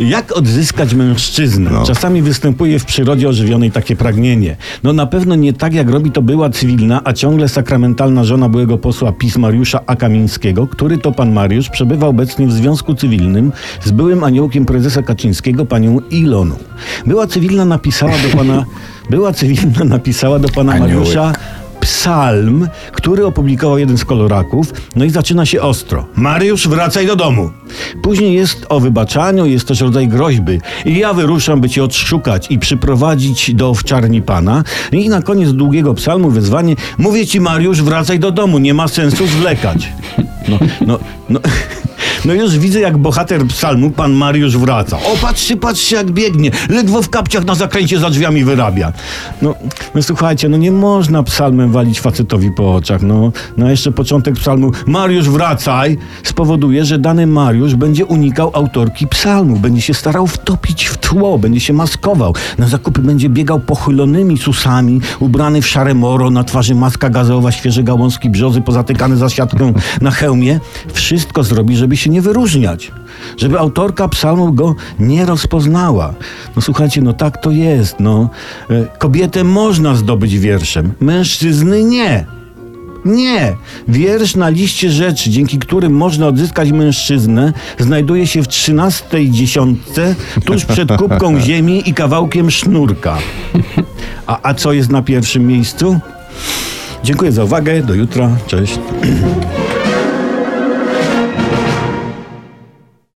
Jak odzyskać mężczyznę? No. Czasami występuje w przyrodzie ożywionej takie pragnienie. No na pewno nie tak, jak robi to była cywilna, a ciągle sakramentalna żona byłego posła PiS Mariusza A. Kamińskiego, który to pan Mariusz przebywa obecnie w związku cywilnym z byłym aniołkiem prezesa Kaczyńskiego, panią Iloną. Była cywilna napisała do pana... Była cywilna napisała do pana Aniołek. Mariusza psalm, który opublikował jeden z koloraków, no i zaczyna się ostro. Mariusz, wracaj do domu. Później jest o wybaczaniu, jest też rodzaj groźby. I ja wyruszam, by cię odszukać i przyprowadzić do owczarni pana. I na koniec długiego psalmu wezwanie, mówię ci Mariusz, wracaj do domu, nie ma sensu zwlekać. No, no, no. No już widzę, jak bohater psalmu, pan Mariusz wraca. O, patrzcie, patrzcie, jak biegnie. Ledwo w kapciach na zakręcie za drzwiami wyrabia. No, no słuchajcie, no nie można psalmem walić facetowi po oczach. No, no jeszcze początek psalmu Mariusz wracaj spowoduje, że dany Mariusz będzie unikał autorki psalmu. Będzie się starał wtopić w tło, będzie się maskował. Na zakupy będzie biegał pochylonymi susami, ubrany w szare moro, na twarzy maska gazowa, świeże gałązki brzozy pozatykane za siatką na hełmie. Wszystko zrobi, żeby się nie wyróżniać. Żeby autorka psalmu go nie rozpoznała. No słuchajcie, no tak to jest. No. E, Kobietę można zdobyć wierszem, mężczyzny nie. Nie. Wiersz na liście rzeczy, dzięki którym można odzyskać mężczyznę, znajduje się w trzynastej dziesiątce, tuż przed kubką ziemi i kawałkiem sznurka. A, a co jest na pierwszym miejscu? Dziękuję za uwagę. Do jutra. Cześć.